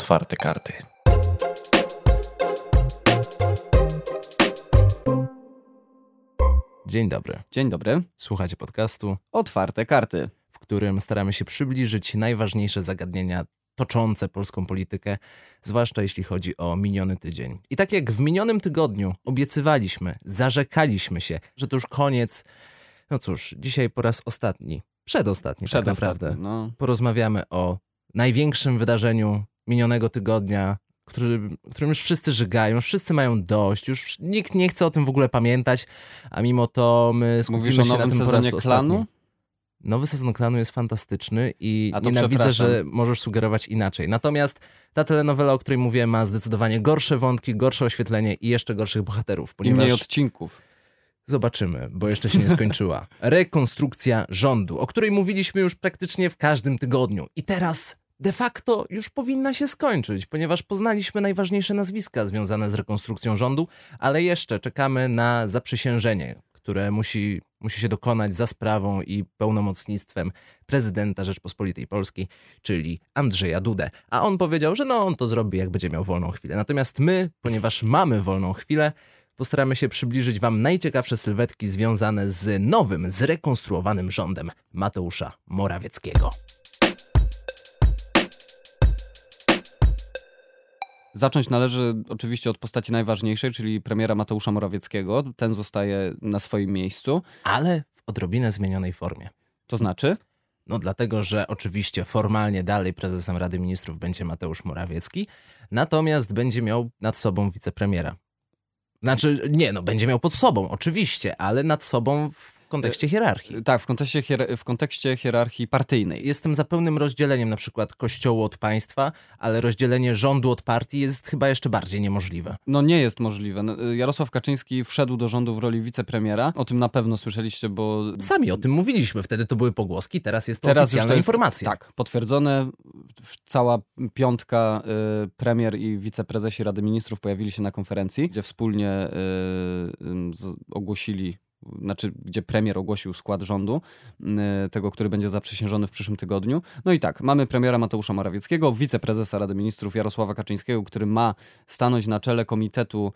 Otwarte karty. Dzień dobry. Dzień dobry. Słuchacie podcastu, Otwarte karty. w którym staramy się przybliżyć najważniejsze zagadnienia toczące polską politykę, zwłaszcza jeśli chodzi o miniony tydzień. I tak jak w minionym tygodniu obiecywaliśmy, zarzekaliśmy się, że to już koniec, no cóż, dzisiaj po raz ostatni, przedostatni tak Przedostatni, naprawdę, No. porozmawiamy o największym wydarzeniu minionego tygodnia, który, którym już wszyscy żygają, już wszyscy mają dość, już nikt nie chce o tym w ogóle pamiętać, a mimo to my skupimy Mówisz o się na nowym tym po raz sezonie ostatni. klanu? Nowy sezon klanu jest fantastyczny i nienawidzę, że możesz sugerować inaczej. Natomiast ta telenowela, o której mówiłem, ma zdecydowanie gorsze wątki, gorsze oświetlenie i jeszcze gorszych bohaterów, I mniej ponieważ odcinków. zobaczymy, bo jeszcze się nie skończyła. Rekonstrukcja rządu, o której mówiliśmy już praktycznie w każdym tygodniu. I teraz de facto już powinna się skończyć, ponieważ poznaliśmy najważniejsze nazwiska związane z rekonstrukcją rządu, ale jeszcze czekamy na zaprzysiężenie, które musi, musi się dokonać za sprawą i pełnomocnictwem prezydenta Rzeczpospolitej Polskiej, czyli Andrzeja Dudę. A on powiedział, że no on to zrobi, jak będzie miał wolną chwilę. Natomiast my, ponieważ mamy wolną chwilę, postaramy się przybliżyć Wam najciekawsze sylwetki związane z nowym, zrekonstruowanym rządem Mateusza Morawieckiego. Zacząć należy oczywiście od postaci najważniejszej, czyli premiera Mateusza Morawieckiego. Ten zostaje na swoim miejscu. Ale w odrobinę zmienionej formie. To znaczy? No dlatego, że oczywiście formalnie dalej prezesem Rady Ministrów będzie Mateusz Morawiecki, natomiast będzie miał nad sobą wicepremiera. Znaczy, nie, no będzie miał pod sobą, oczywiście, ale nad sobą w kontekście hierarchii. Tak, w kontekście, hier- w kontekście hierarchii partyjnej. Jestem za pełnym rozdzieleniem na przykład kościołu od państwa, ale rozdzielenie rządu od partii jest chyba jeszcze bardziej niemożliwe. No nie jest możliwe. No, Jarosław Kaczyński wszedł do rządu w roli wicepremiera. O tym na pewno słyszeliście, bo Sami o tym mówiliśmy, wtedy to były pogłoski, teraz jest to Teraz oficjalna to jest, informacja. Tak, potwierdzone. Cała piątka y, premier i wiceprezesi Rady Ministrów pojawili się na konferencji, gdzie wspólnie y, y, ogłosili, znaczy gdzie premier ogłosił skład rządu, tego, który będzie zaprzysiężony w przyszłym tygodniu. No i tak, mamy premiera Mateusza Morawieckiego, wiceprezesa Rady Ministrów Jarosława Kaczyńskiego, który ma stanąć na czele komitetu.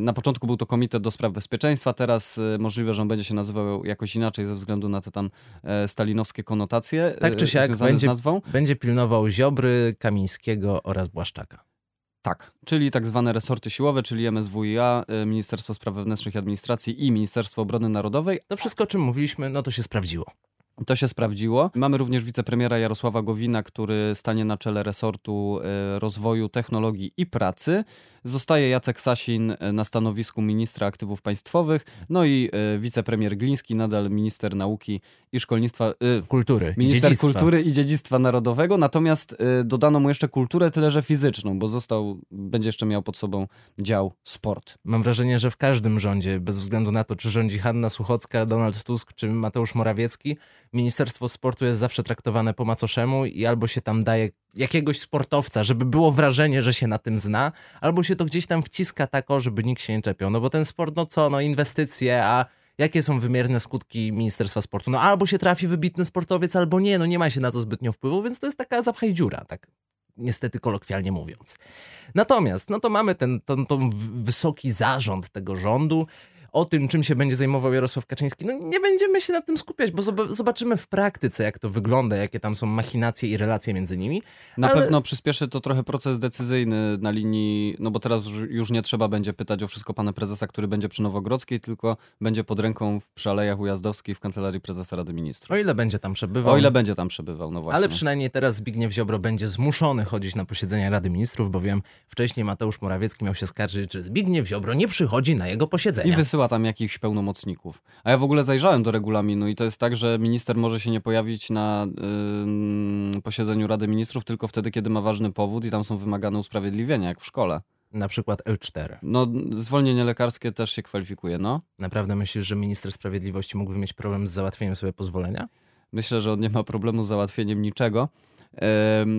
Na początku był to komitet do spraw bezpieczeństwa, teraz y, możliwe, że on będzie się nazywał jakoś inaczej ze względu na te tam e, stalinowskie konotacje Tak czy e, siak będzie-. Będzie pilnował Ziobry, Kamińskiego oraz Błaszczaka. Tak, czyli tak zwane resorty siłowe, czyli MSWiA, e, Ministerstwo Spraw Wewnętrznych i Administracji i Ministerstwo Obrony Narodowej. To wszystko, o czym mówiliśmy, no to się sprawdziło. To się sprawdziło. Mamy również wicepremiera Jarosława Gowina, który stanie na czele resortu e, rozwoju, technologii i pracy. Zostaje Jacek Sasin e, na stanowisku ministra aktywów państwowych. No i e, wicepremier Gliński, nadal minister nauki i szkolnictwa. e, Kultury, Minister dziedzictwa. Kultury i Dziedzictwa Narodowego, natomiast dodano mu jeszcze kulturę, tyle że fizyczną, bo został, będzie jeszcze miał pod sobą dział sport. Mam wrażenie, że w każdym rządzie, bez względu na to, czy rządzi Hanna Suchocka, Donald Tusk, czy Mateusz Morawiecki, Ministerstwo Sportu jest zawsze traktowane po macoszemu i albo się tam daje jakiegoś sportowca, żeby było wrażenie, że się na tym zna, albo się to gdzieś tam wciska tak, o, żeby nikt się nie czepiał. No bo ten sport, no co, no inwestycje, a jakie są wymierne skutki Ministerstwa Sportu? No albo się trafi wybitny sportowiec, albo nie, no nie ma się na to zbytnio wpływu, więc to jest taka zapchaj dziura, tak niestety kolokwialnie mówiąc. Natomiast, no to mamy ten, ten, ten wysoki zarząd tego rządu. O tym, czym się będzie zajmował Jarosław Kaczyński, no nie będziemy się nad tym skupiać, bo zob- zobaczymy w praktyce, jak to wygląda, jakie tam są machinacje i relacje między nimi. Na Ale- pewno przyspieszy to trochę proces decyzyjny na linii, no bo teraz już- nie trzeba będzie pytać o wszystko pana prezesa, który będzie przy Nowogrodzkiej, tylko będzie pod ręką w, przy Alejach Ujazdowskich w Kancelarii Prezesa Rady Ministrów. O ile będzie tam przebywał. O ile będzie tam przebywał, no właśnie. Ale przynajmniej teraz Zbigniew Ziobro będzie zmuszony chodzić na posiedzenia Rady Ministrów, bowiem wcześniej Mateusz Morawiecki miał się skarżyć, że Zbigniew Ziobro nie przychodzi na jego I posiedzenia. Wysyła tam jakichś pełnomocników. A ja w ogóle zajrzałem do regulaminu i to jest tak, że minister może się nie pojawić na ym, posiedzeniu Rady Ministrów tylko wtedy, kiedy ma ważny powód i tam są wymagane usprawiedliwienia, jak w szkole. Na przykład L4. No, zwolnienie lekarskie też się kwalifikuje, no. Naprawdę myślisz, że minister sprawiedliwości mógłby mieć problem z załatwieniem sobie pozwolenia? Myślę, że on nie ma problemu z załatwieniem niczego.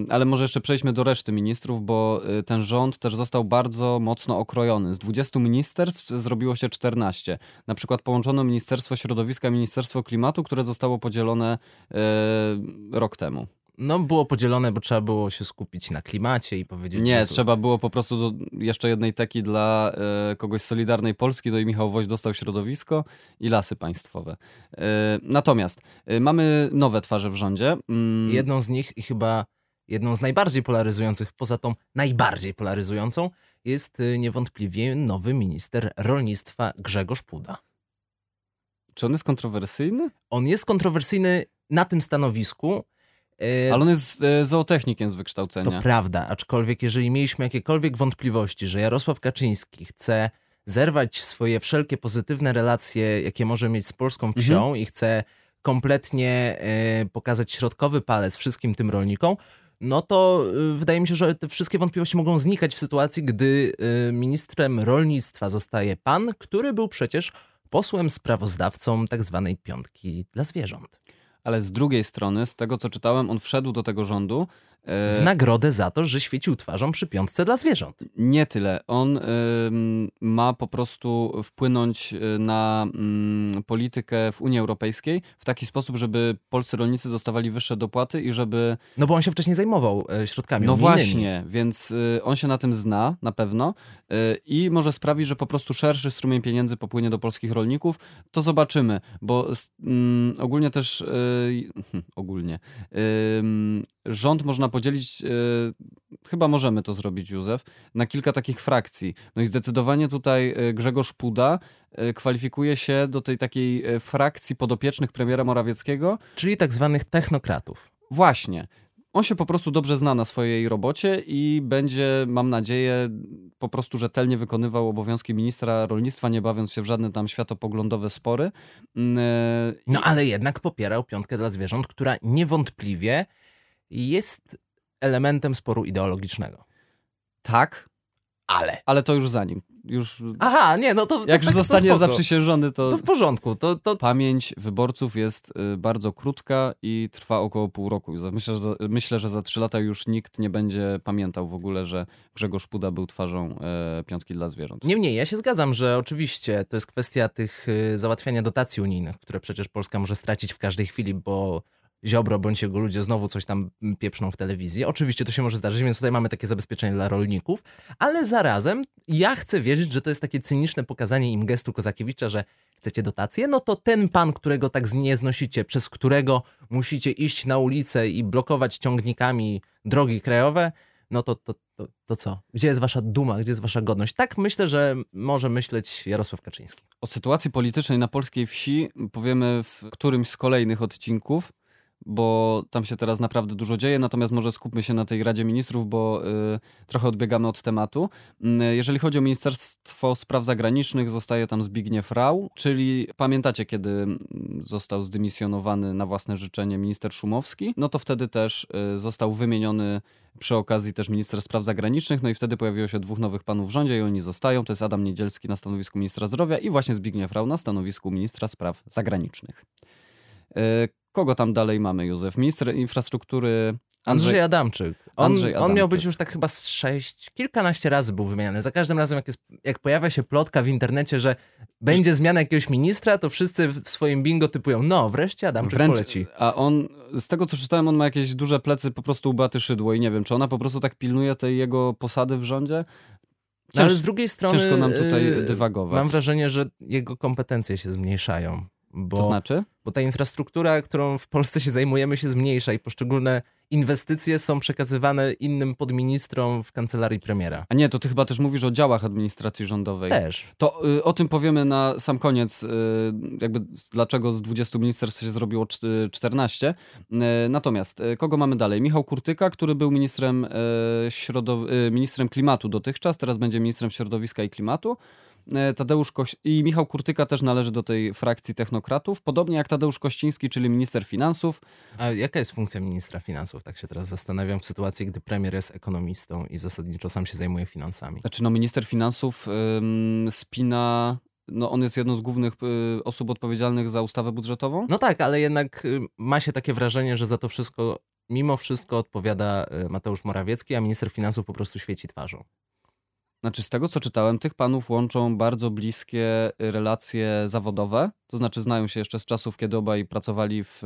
Ale może jeszcze przejdźmy do reszty ministrów, bo y, ten rząd też został bardzo mocno okrojony. Z 20 ministerstw zrobiło się 14. Na przykład połączono Ministerstwo Środowiska Ministerstwo Klimatu, które zostało podzielone y, rok temu. No, było podzielone, bo trzeba było się skupić na klimacie i powiedzieć... Nie, że- trzeba było po prostu do, jeszcze jednej teki dla e, kogoś z Solidarnej Polski, no i Michał Woś dostał środowisko i lasy państwowe. E, natomiast e, mamy nowe twarze w rządzie. Mm, Jedną z nich i chyba jedną z najbardziej polaryzujących, poza tą najbardziej polaryzującą, jest y, niewątpliwie nowy minister rolnictwa Grzegorz Puda. Czy on jest kontrowersyjny? On jest kontrowersyjny na tym stanowisku, y, Ale on jest e, zootechnikiem z wykształcenia. To prawda, aczkolwiek jeżeli mieliśmy jakiekolwiek wątpliwości, że Jarosław Kaczyński chce zerwać swoje wszelkie pozytywne relacje, jakie może mieć z polską wsią i chce kompletnie e, pokazać środkowy palec wszystkim tym rolnikom, no to wydaje mi się, że te wszystkie wątpliwości mogą znikać w sytuacji, gdy ministrem rolnictwa zostaje pan, który był przecież posłem sprawozdawcą tak zwanej piątki dla zwierząt. Ale z drugiej strony, z tego co czytałem, on wszedł do tego rządu. E, W nagrodę za to, że świecił twarzą przy piątce dla zwierząt. Nie tyle. On ym, ma po prostu wpłynąć y, na ym, politykę w Unii Europejskiej w taki sposób, żeby polscy rolnicy dostawali wyższe dopłaty i żeby. No bo on się wcześniej zajmował e, środkami No unijnymi. właśnie, więc y, on się na tym zna na pewno y, i może sprawić, że po prostu szerszy strumień pieniędzy popłynie do polskich rolników. To zobaczymy, bo ym, ogólnie też. Y, ogólnie. Rząd można podzielić. Y, chyba możemy to zrobić, Józef, na kilka takich frakcji. No i zdecydowanie tutaj y, Grzegorz Puda y, kwalifikuje się do tej takiej frakcji podopiecznych premiera Morawieckiego. Czyli tak zwanych technokratów. Właśnie. On się po prostu dobrze zna na swojej robocie i będzie, mam nadzieję, po prostu rzetelnie wykonywał obowiązki ministra rolnictwa, nie bawiąc się w żadne tam światopoglądowe spory. Mm, e, No ale jednak popierał piątkę dla zwierząt, która niewątpliwie jest elementem sporu ideologicznego. Tak, Ale. ale to już za nim. Już, Aha, nie, no to. jak to, już to zostanie spoko. zaprzysiężony, to, To w porządku. To, to, pamięć wyborców jest y, bardzo krótka i trwa około pół roku. Myślę, że za, myślę, że za trzy lata już nikt nie będzie pamiętał w ogóle, że Grzegorz Puda był twarzą e, piątki dla zwierząt. Niemniej, ja się zgadzam, że oczywiście to jest kwestia tych y, załatwiania dotacji unijnych, które przecież Polska może stracić w każdej chwili, bo Ziobro bądź jego ludzie znowu coś tam pieprzną w telewizji. Oczywiście to się może zdarzyć, więc tutaj mamy takie zabezpieczenie dla rolników, ale zarazem ja chcę wierzyć, że to jest takie cyniczne pokazanie im gestu Kozakiewicza, że chcecie dotacje, no to ten pan, którego tak nie znosicie, przez którego musicie iść na ulicę i blokować ciągnikami drogi krajowe, no to, to, to, to co? Gdzie jest wasza duma, gdzie jest wasza godność? Tak myślę, że może myśleć Jarosław Kaczyński. O sytuacji politycznej na polskiej wsi powiemy w którymś z kolejnych odcinków, bo tam się teraz naprawdę dużo dzieje, natomiast może skupmy się na tej Radzie Ministrów, bo y, trochę odbiegamy od tematu. Y, jeżeli chodzi o Ministerstwo Spraw Zagranicznych, zostaje tam Zbigniew Rau, czyli pamiętacie, kiedy mm, został zdymisjonowany na własne życzenie minister Szumowski, no to wtedy też y, został wymieniony przy okazji też minister spraw zagranicznych, no i wtedy pojawiło się dwóch nowych panów w rządzie i oni zostają. To jest Adam Niedzielski na stanowisku ministra zdrowia i właśnie Zbigniew Rau na stanowisku ministra spraw zagranicznych. Kogo tam dalej mamy, Józef? Minister infrastruktury Andrzej, Andrzej... Adamczyk. On, Andrzej on miał Adamczyk. być już tak chyba z sześć, kilkanaście razy był wymieniany. Za każdym razem, jak, jest, jak pojawia się plotka w internecie, że będzie zmiana jakiegoś ministra, to wszyscy w swoim bingo typują, no wreszcie Adamczyk Wręcz, poleci. a on, z tego co czytałem, on ma jakieś duże plecy po prostu u Beaty Szydło i nie wiem, czy ona po prostu tak pilnuje tej jego posady w rządzie? No, ale Cięż- z drugiej strony ciężko nam tutaj yy, dywagować. Mam wrażenie, że jego kompetencje się zmniejszają. Bo, To znaczy? bo ta infrastruktura, którą w Polsce się zajmujemy, się zmniejsza i poszczególne inwestycje są przekazywane innym podministrom w kancelarii premiera. A nie, to ty chyba też mówisz o działach administracji rządowej. Też. To y, o tym powiemy na sam koniec, y, jakby dlaczego z 20 ministerstw się zrobiło czt- 14. Y, natomiast y, kogo mamy dalej? Michał Kurtyka, który był ministrem, y, środow- y, ministrem klimatu dotychczas, teraz będzie ministrem środowiska i klimatu. Y, Tadeusz Koś- i Michał Kurtyka też należy do tej frakcji technokratów, podobnie jak Tadeusz Kościński, czyli minister finansów. A jaka jest funkcja ministra finansów? Tak się teraz zastanawiam w sytuacji, gdy premier jest ekonomistą i zasadniczo sam się zajmuje finansami. Znaczy, no, minister finansów ym, spina. No, on jest jedną z głównych y, osób odpowiedzialnych za ustawę budżetową. No tak, ale jednak y, ma się takie wrażenie, że za to wszystko, mimo wszystko odpowiada y, Mateusz Morawiecki, a minister finansów po prostu świeci twarzą. Znaczy, z tego co czytałem, tych panów łączą bardzo bliskie relacje zawodowe. To znaczy, znają się jeszcze z czasów, kiedy obaj pracowali w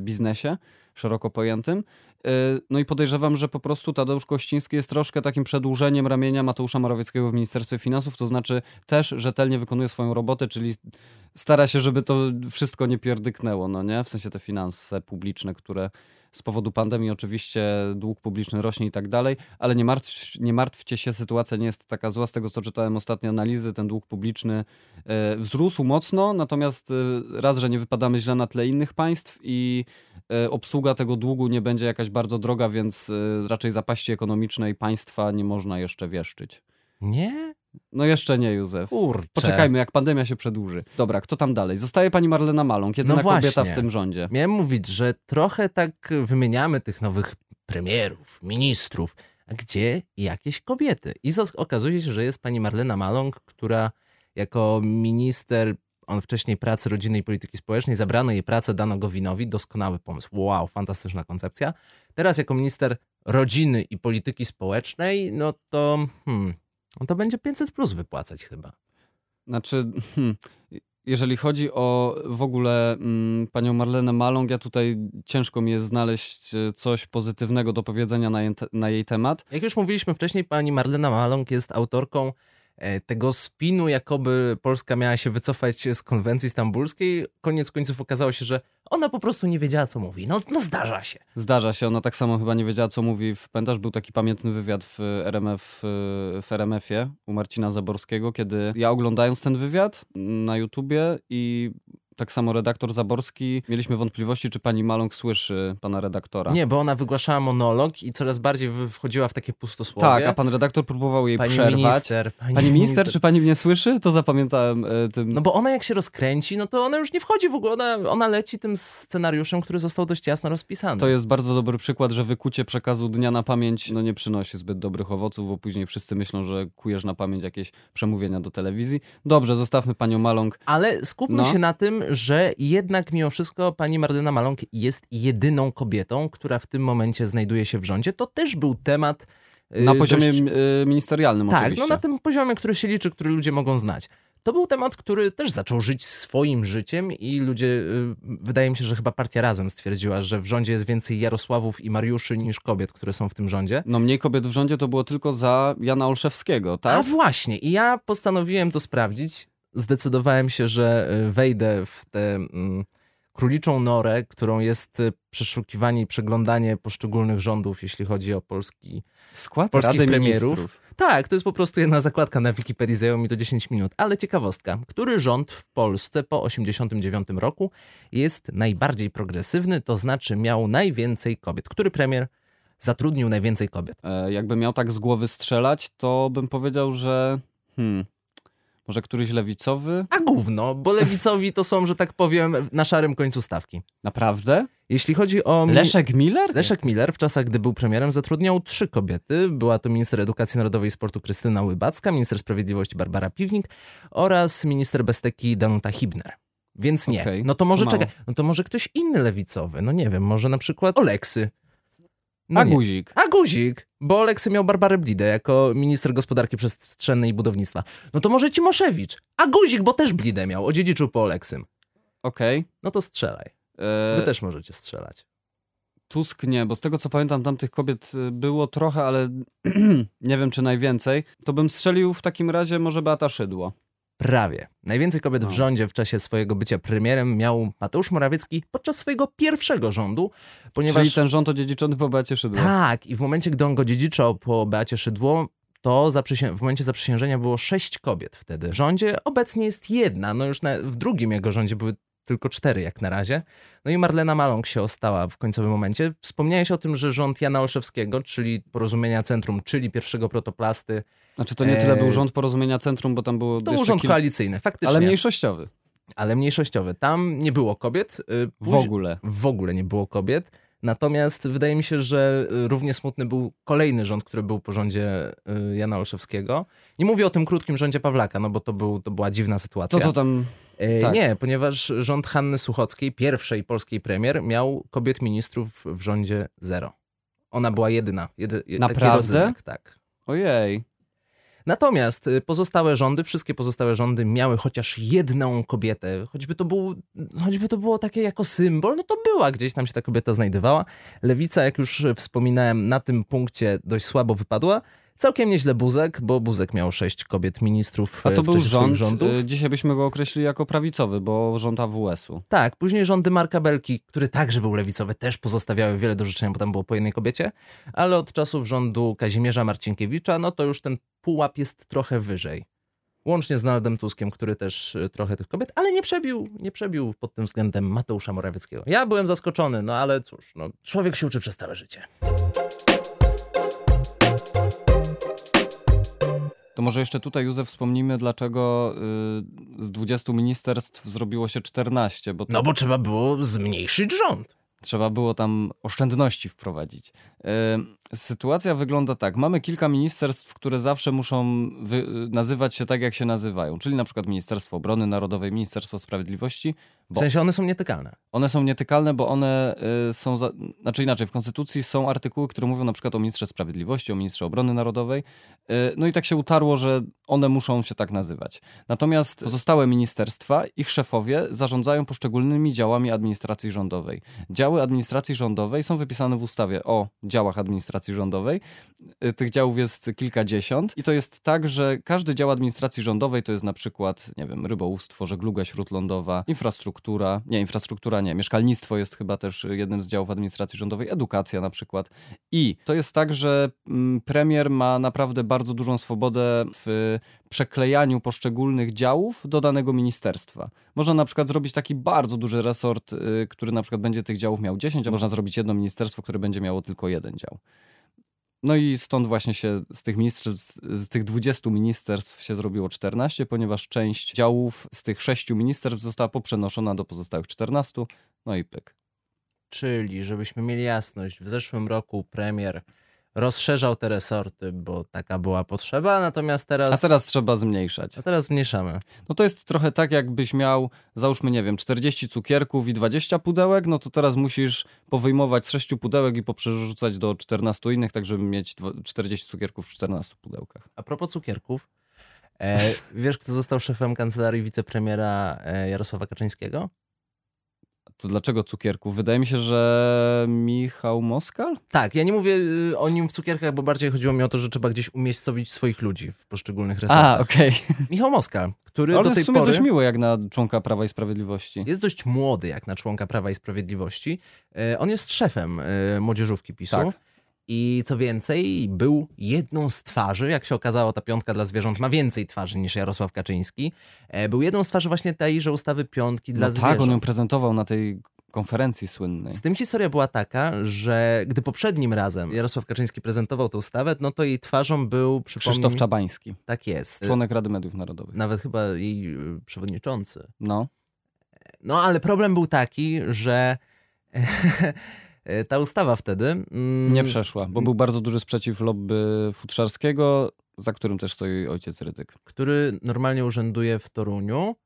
biznesie szeroko pojętym. Y, no i podejrzewam, że po prostu Tadeusz Kościński jest troszkę takim przedłużeniem ramienia Mateusza Morawieckiego w Ministerstwie Finansów, to znaczy też rzetelnie wykonuje swoją robotę, czyli stara się, żeby to wszystko nie pierdyknęło, no nie? W sensie te finanse publiczne, które z powodu pandemii oczywiście dług publiczny rośnie i tak dalej, ale nie, martw, nie martwcie się, sytuacja nie jest taka zła. Z tego, co czytałem ostatnie analizy, ten dług publiczny e, wzrósł mocno, natomiast e, raz, że nie wypadamy źle na tle innych państw i e, obsługa tego długu nie będzie jakaś bardzo droga, więc raczej zapaści ekonomicznej państwa nie można jeszcze wieszczyć. Nie? No jeszcze nie, Józef. Kurczę. Poczekajmy, jak pandemia się przedłuży. Dobra, kto tam dalej? Zostaje pani Marlena Maląg, jedyna No właśnie. kobieta w tym rządzie. Miałem mówić, że trochę tak wymieniamy tych nowych premierów, ministrów, a gdzie jakieś kobiety. I okazuje się, że jest pani Marlena Maląg, która jako minister, on wcześniej pracy rodziny i polityki społecznej, zabrano jej pracę, dano Gowinowi, doskonały pomysł. Wow, fantastyczna koncepcja. Teraz jako minister rodziny i polityki społecznej, no to hmm, no to będzie 500 plus wypłacać chyba. Znaczy, hmm, jeżeli chodzi o w ogóle mm, panią Marlenę Maląg, ja tutaj ciężko mi jest znaleźć e, coś pozytywnego do powiedzenia na jej, te- na jej temat. Jak już mówiliśmy wcześniej, pani Marlena Maląg jest autorką e, tego spinu, jakoby Polska miała się wycofać z konwencji stambulskiej. Koniec końców okazało się, że ona po prostu nie wiedziała, co mówi. No, no zdarza się. Zdarza się, ona tak samo chyba nie wiedziała, co mówi. Pamiętasz, był taki pamiętny wywiad w RMF, e, w RMF-ie u Marcina Zaborskiego, kiedy ja oglądając ten wywiad na YouTubie i tak samo redaktor Zaborski, mieliśmy wątpliwości, czy pani Maląg słyszy pana redaktora. Nie, bo ona wygłaszała monolog i coraz bardziej wchodziła w takie pustosłowie. Tak, a pan redaktor próbował jej pani przerwać. minister. Pani, Pani minister, czy pani mnie słyszy? To zapamiętałem e, tym. No bo ona jak się rozkręci, no to ona już nie wchodzi w ogóle, ona, ona leci tym scenariuszem, który został dość jasno rozpisany. To jest bardzo dobry przykład, że wykucie przekazu dnia na pamięć no nie przynosi zbyt dobrych owoców, bo później wszyscy myślą, że kujesz na pamięć jakieś przemówienia do telewizji. Dobrze, zostawmy panią Maląg. Ale skupmy No. się na tym, że jednak mimo wszystko pani Marlena Maląg jest jedyną kobietą, która w tym momencie znajduje się w rządzie. To też był temat... y, Na poziomie dość... y, ministerialnym Tak, oczywiście. no na tym poziomie, który się liczy, który ludzie mogą znać. To był temat, który też zaczął żyć swoim życiem i ludzie, y, wydaje mi się, że chyba partia Razem stwierdziła, że w rządzie jest więcej Jarosławów i Mariuszy niż kobiet, które są w tym rządzie. No mniej kobiet w rządzie to było tylko za Jana Olszewskiego, A tak? właśnie, i ja postanowiłem to sprawdzić. Zdecydowałem się, że y, wejdę w tę mm, króliczą norę, którą jest y, przeszukiwanie i przeglądanie poszczególnych rządów, jeśli chodzi o polski. Skład polskich Rady premierów. Ministrów. Tak, to jest po prostu jedna zakładka na Wikipedii, zajęło mi to 10 minut. Ale ciekawostka, który rząd w Polsce po 89 roku jest najbardziej progresywny, to znaczy miał najwięcej kobiet? Który premier zatrudnił najwięcej kobiet? E, jakby miał tak z głowy strzelać, to bym powiedział, że hmm, może któryś lewicowy? A gówno, bo lewicowi to są, że tak powiem, na szarym końcu stawki. Naprawdę? Jeśli chodzi o... Leszek Miller? Leszek Miller w czasach, gdy był premierem, zatrudniał trzy kobiety. Była to minister edukacji narodowej i sportu Krystyna Łybacka, minister sprawiedliwości Barbara Piwnik oraz minister besteki Danuta Hibner. Więc nie. Okej, no to może mało. czekaj, no to może ktoś inny lewicowy. No nie wiem, może na przykład Oleksy. No A nie. guzik. A guzik, bo Oleksy miał Barbarę Blidę jako minister gospodarki przestrzennej i budownictwa. No to może Cimoszewicz. A guzik, bo też Blidę miał, odziedziczył po Oleksym. Okej. No to strzelaj. E, Wy też możecie strzelać. Tusk nie, bo z tego co pamiętam, tam tych kobiet y, było trochę, ale nie wiem czy najwięcej. To bym strzelił w takim razie może Beata Szydło. Prawie. Najwięcej kobiet w No. rządzie w czasie swojego bycia premierem miał Mateusz Morawiecki podczas swojego pierwszego rządu, ponieważ... Czyli ten rząd odziedziczony po Beacie Szydło. Tak, i w momencie, gdy on go dziedziczał po Beacie Szydło, to w momencie zaprzysiężenia było sześć kobiet wtedy. W rządzie obecnie jest jedna, no już na... w drugim jego rządzie były tylko cztery jak na razie. No i Marlena Maląg się ostała w końcowym momencie. Wspomniałeś o tym, że rząd Jana Olszewskiego, czyli Porozumienia Centrum, czyli pierwszego protoplasty, Znaczy to nie tyle E, był rząd Porozumienia Centrum, bo tam było to był rząd koalicyjny, faktycznie. ale mniejszościowy. ale mniejszościowy. Tam nie było kobiet. y, W ogóle. W ogóle nie było kobiet. Natomiast wydaje mi się, że y, równie smutny był kolejny rząd, który był po rządzie y, Jana Olszewskiego. Nie mówię o tym krótkim rządzie Pawlaka, no bo to, był, to była dziwna sytuacja. Co to tam... Y, tak. Nie, ponieważ rząd Hanny Suchockiej, pierwszej polskiej premier, miał kobiet ministrów w rządzie zero. Ona była jedyna. Jedy, Naprawdę? rodzynek, tak. Ojej. Natomiast y, pozostałe rządy, wszystkie pozostałe rządy miały chociaż jedną kobietę, choćby to, był, choćby to było takie jako symbol, no to była gdzieś tam się ta kobieta znajdowała. Lewica, jak już wspominałem, na tym punkcie dość słabo wypadła. Całkiem nieźle Buzek, bo Buzek miał sześć kobiet ministrów A to w był rząd, rządów. y, dzisiaj byśmy go określili jako prawicowy, bo rząd AWS-u. Tak, później rządy Marka Belki, który także był lewicowy, też pozostawiały wiele do życzenia, bo tam było po jednej kobiecie, ale od czasów rządu Kazimierza Marcinkiewicza, no to już ten pułap jest trochę wyżej. Łącznie z Donaldem Tuskiem, który też y, trochę tych kobiet, ale nie przebił, nie przebił pod tym względem Mateusza Morawieckiego. Ja byłem zaskoczony, no ale cóż, no, człowiek się uczy przez całe życie. To może jeszcze tutaj, Józef, wspomnimy, dlaczego y, z 20 ministerstw zrobiło się 14, bo to No bo trzeba było zmniejszyć rząd. trzeba było tam oszczędności wprowadzić. Sytuacja wygląda tak. Mamy kilka ministerstw, które zawsze muszą nazywać się tak, jak się nazywają, czyli na przykład Ministerstwo Obrony Narodowej, Ministerstwo Sprawiedliwości. W sensie one są nietykalne. One są nietykalne, bo one y, są, za, znaczy inaczej, w Konstytucji są artykuły, które mówią na przykład o ministrze sprawiedliwości, o ministrze obrony narodowej. Y, no i tak się utarło, że one muszą się tak nazywać. Natomiast pozostałe ministerstwa, ich szefowie zarządzają poszczególnymi działami administracji rządowej. Działy administracji rządowej są wypisane w ustawie o działach administracji rządowej. Y, Tych działów jest kilkadziesiąt i to jest tak, że każdy dział administracji rządowej to jest na przykład, nie wiem, rybołówstwo, żegluga śródlądowa, infrastruktura, nie, infrastruktura nie, mieszkalnictwo jest chyba też jednym z działów administracji rządowej, edukacja na przykład. I to jest tak, że mm, premier ma naprawdę bardzo dużą swobodę w przeklejaniu poszczególnych działów do danego ministerstwa. Można na przykład zrobić taki bardzo duży resort, y, który na przykład będzie tych działów miał 10, a można zrobić jedno ministerstwo, które będzie miało tylko jeden dział. No i stąd właśnie się z tych ministerstw, z tych 20 ministerstw się zrobiło 14, ponieważ część działów z tych 6 ministerstw została poprzenoszona do pozostałych 14, no i pyk. Czyli, żebyśmy mieli jasność, w zeszłym roku premier rozszerzał te resorty, bo taka była potrzeba, natomiast teraz... A teraz trzeba zmniejszać. A teraz zmniejszamy. No to jest trochę tak, jakbyś miał, załóżmy, nie wiem, 40 cukierków i 20 pudełek, no to teraz musisz powyjmować z 6 pudełek i poprzerzucać do 14 innych, tak żeby mieć dwa- 40 cukierków w 14 pudełkach. A propos cukierków, e, wiesz, kto został szefem kancelarii wicepremiera e, Jarosława Kaczyńskiego? To dlaczego cukierków? Wydaje mi się, że Michał Moskal? Tak, ja nie mówię y, o nim w cukierkach, bo bardziej chodziło mi o to, że trzeba gdzieś umiejscowić swoich ludzi w poszczególnych resortach. A, okej. Michał Moskal, który Ale do tej w sumie pory dość miło jak na członka Prawa i Sprawiedliwości. jest dość młody jak na członka Prawa i Sprawiedliwości. E, on jest szefem e, młodzieżówki PiSu. Tak. I co więcej, był jedną z twarzy, jak się okazało, ta piątka dla zwierząt ma więcej twarzy niż Jarosław Kaczyński. E, Był jedną z twarzy właśnie tejże ustawy piątki dla No zwierząt. tak, on ją prezentował na tej konferencji słynnej. Z tym historia była taka, że gdy poprzednim razem Jarosław Kaczyński prezentował tę ustawę, no to jej twarzą był, Krzysztof Czabański, Tak jest. członek Rady Mediów Narodowych. Nawet chyba jej y, przewodniczący. No. No ale problem był taki, że ta ustawa wtedy... mm, Nie przeszła, bo był bardzo duży sprzeciw lobby futrzarskiego, za którym też stoi ojciec Rydzyk. który normalnie urzęduje w Toruniu.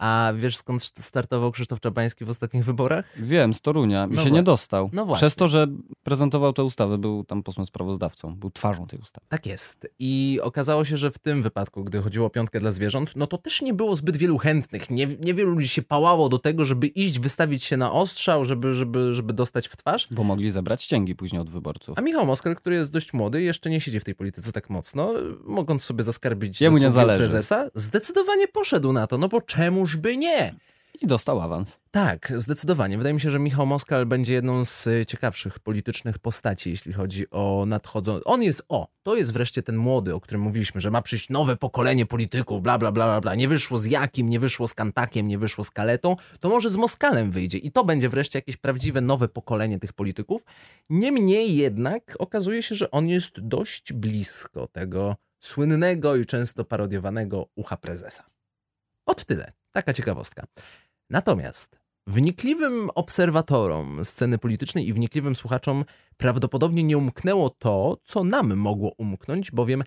A wiesz skąd startował Krzysztof Czabański w ostatnich wyborach? Wiem, z Torunia i No się nie dostał. no właśnie. Przez to, że prezentował tę ustawę, był tam posłem sprawozdawcą, był twarzą tej ustawy. Tak jest. I okazało się, że w tym wypadku, gdy chodziło o piątkę dla zwierząt, no to też nie było zbyt wielu chętnych. Nie, niewielu ludzi się pałało do tego, żeby iść, wystawić się na ostrzał, żeby, żeby, żeby dostać w twarz. Bo mogli zebrać cięgi później od wyborców. A Michał Moskal, który jest dość młody, jeszcze nie siedzi w tej polityce tak mocno, mogąc sobie zaskarbić Jemu nie zależy. prezesa, zdecydowanie poszedł na to, no bo czemuż by nie? I dostał awans. Tak, zdecydowanie. Wydaje mi się, że Michał Moskal będzie jedną z y, ciekawszych politycznych postaci, jeśli chodzi o nadchodzące. On jest, o, to jest wreszcie ten młody, o którym mówiliśmy, że ma przyjść nowe pokolenie polityków, bla, bla, bla, bla, bla. Nie wyszło z Jakim, nie wyszło z Kantakiem, nie wyszło z Kaletą, to może z Moskalem wyjdzie i to będzie wreszcie jakieś prawdziwe nowe pokolenie tych polityków. Niemniej jednak okazuje się, że on jest dość blisko tego słynnego i często parodiowanego ucha prezesa. Od tyle. Taka ciekawostka. Natomiast wnikliwym obserwatorom sceny politycznej i wnikliwym słuchaczom prawdopodobnie nie umknęło to, co nam mogło umknąć, bowiem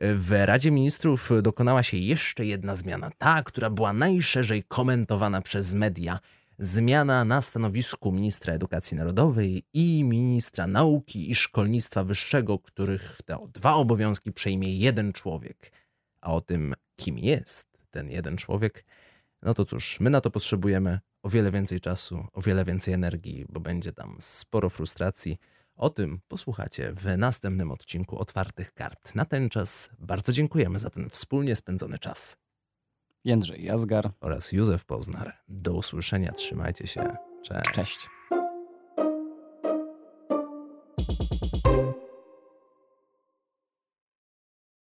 w Radzie Ministrów dokonała się jeszcze jedna zmiana, ta, która była najszerzej komentowana przez media. zmiana na stanowisku ministra edukacji narodowej i ministra nauki i szkolnictwa wyższego, których te dwa obowiązki przejmie jeden człowiek. A o tym, kim jest ten jeden człowiek, no to cóż, my na to potrzebujemy o wiele więcej czasu, o wiele więcej energii, bo będzie tam sporo frustracji. O tym posłuchacie w następnym odcinku Otwartych Kart. Na ten czas bardzo dziękujemy za ten wspólnie spędzony czas. Jędrzej Jazgar oraz Józef Poznar. Do usłyszenia, trzymajcie się. Cześć. Cześć.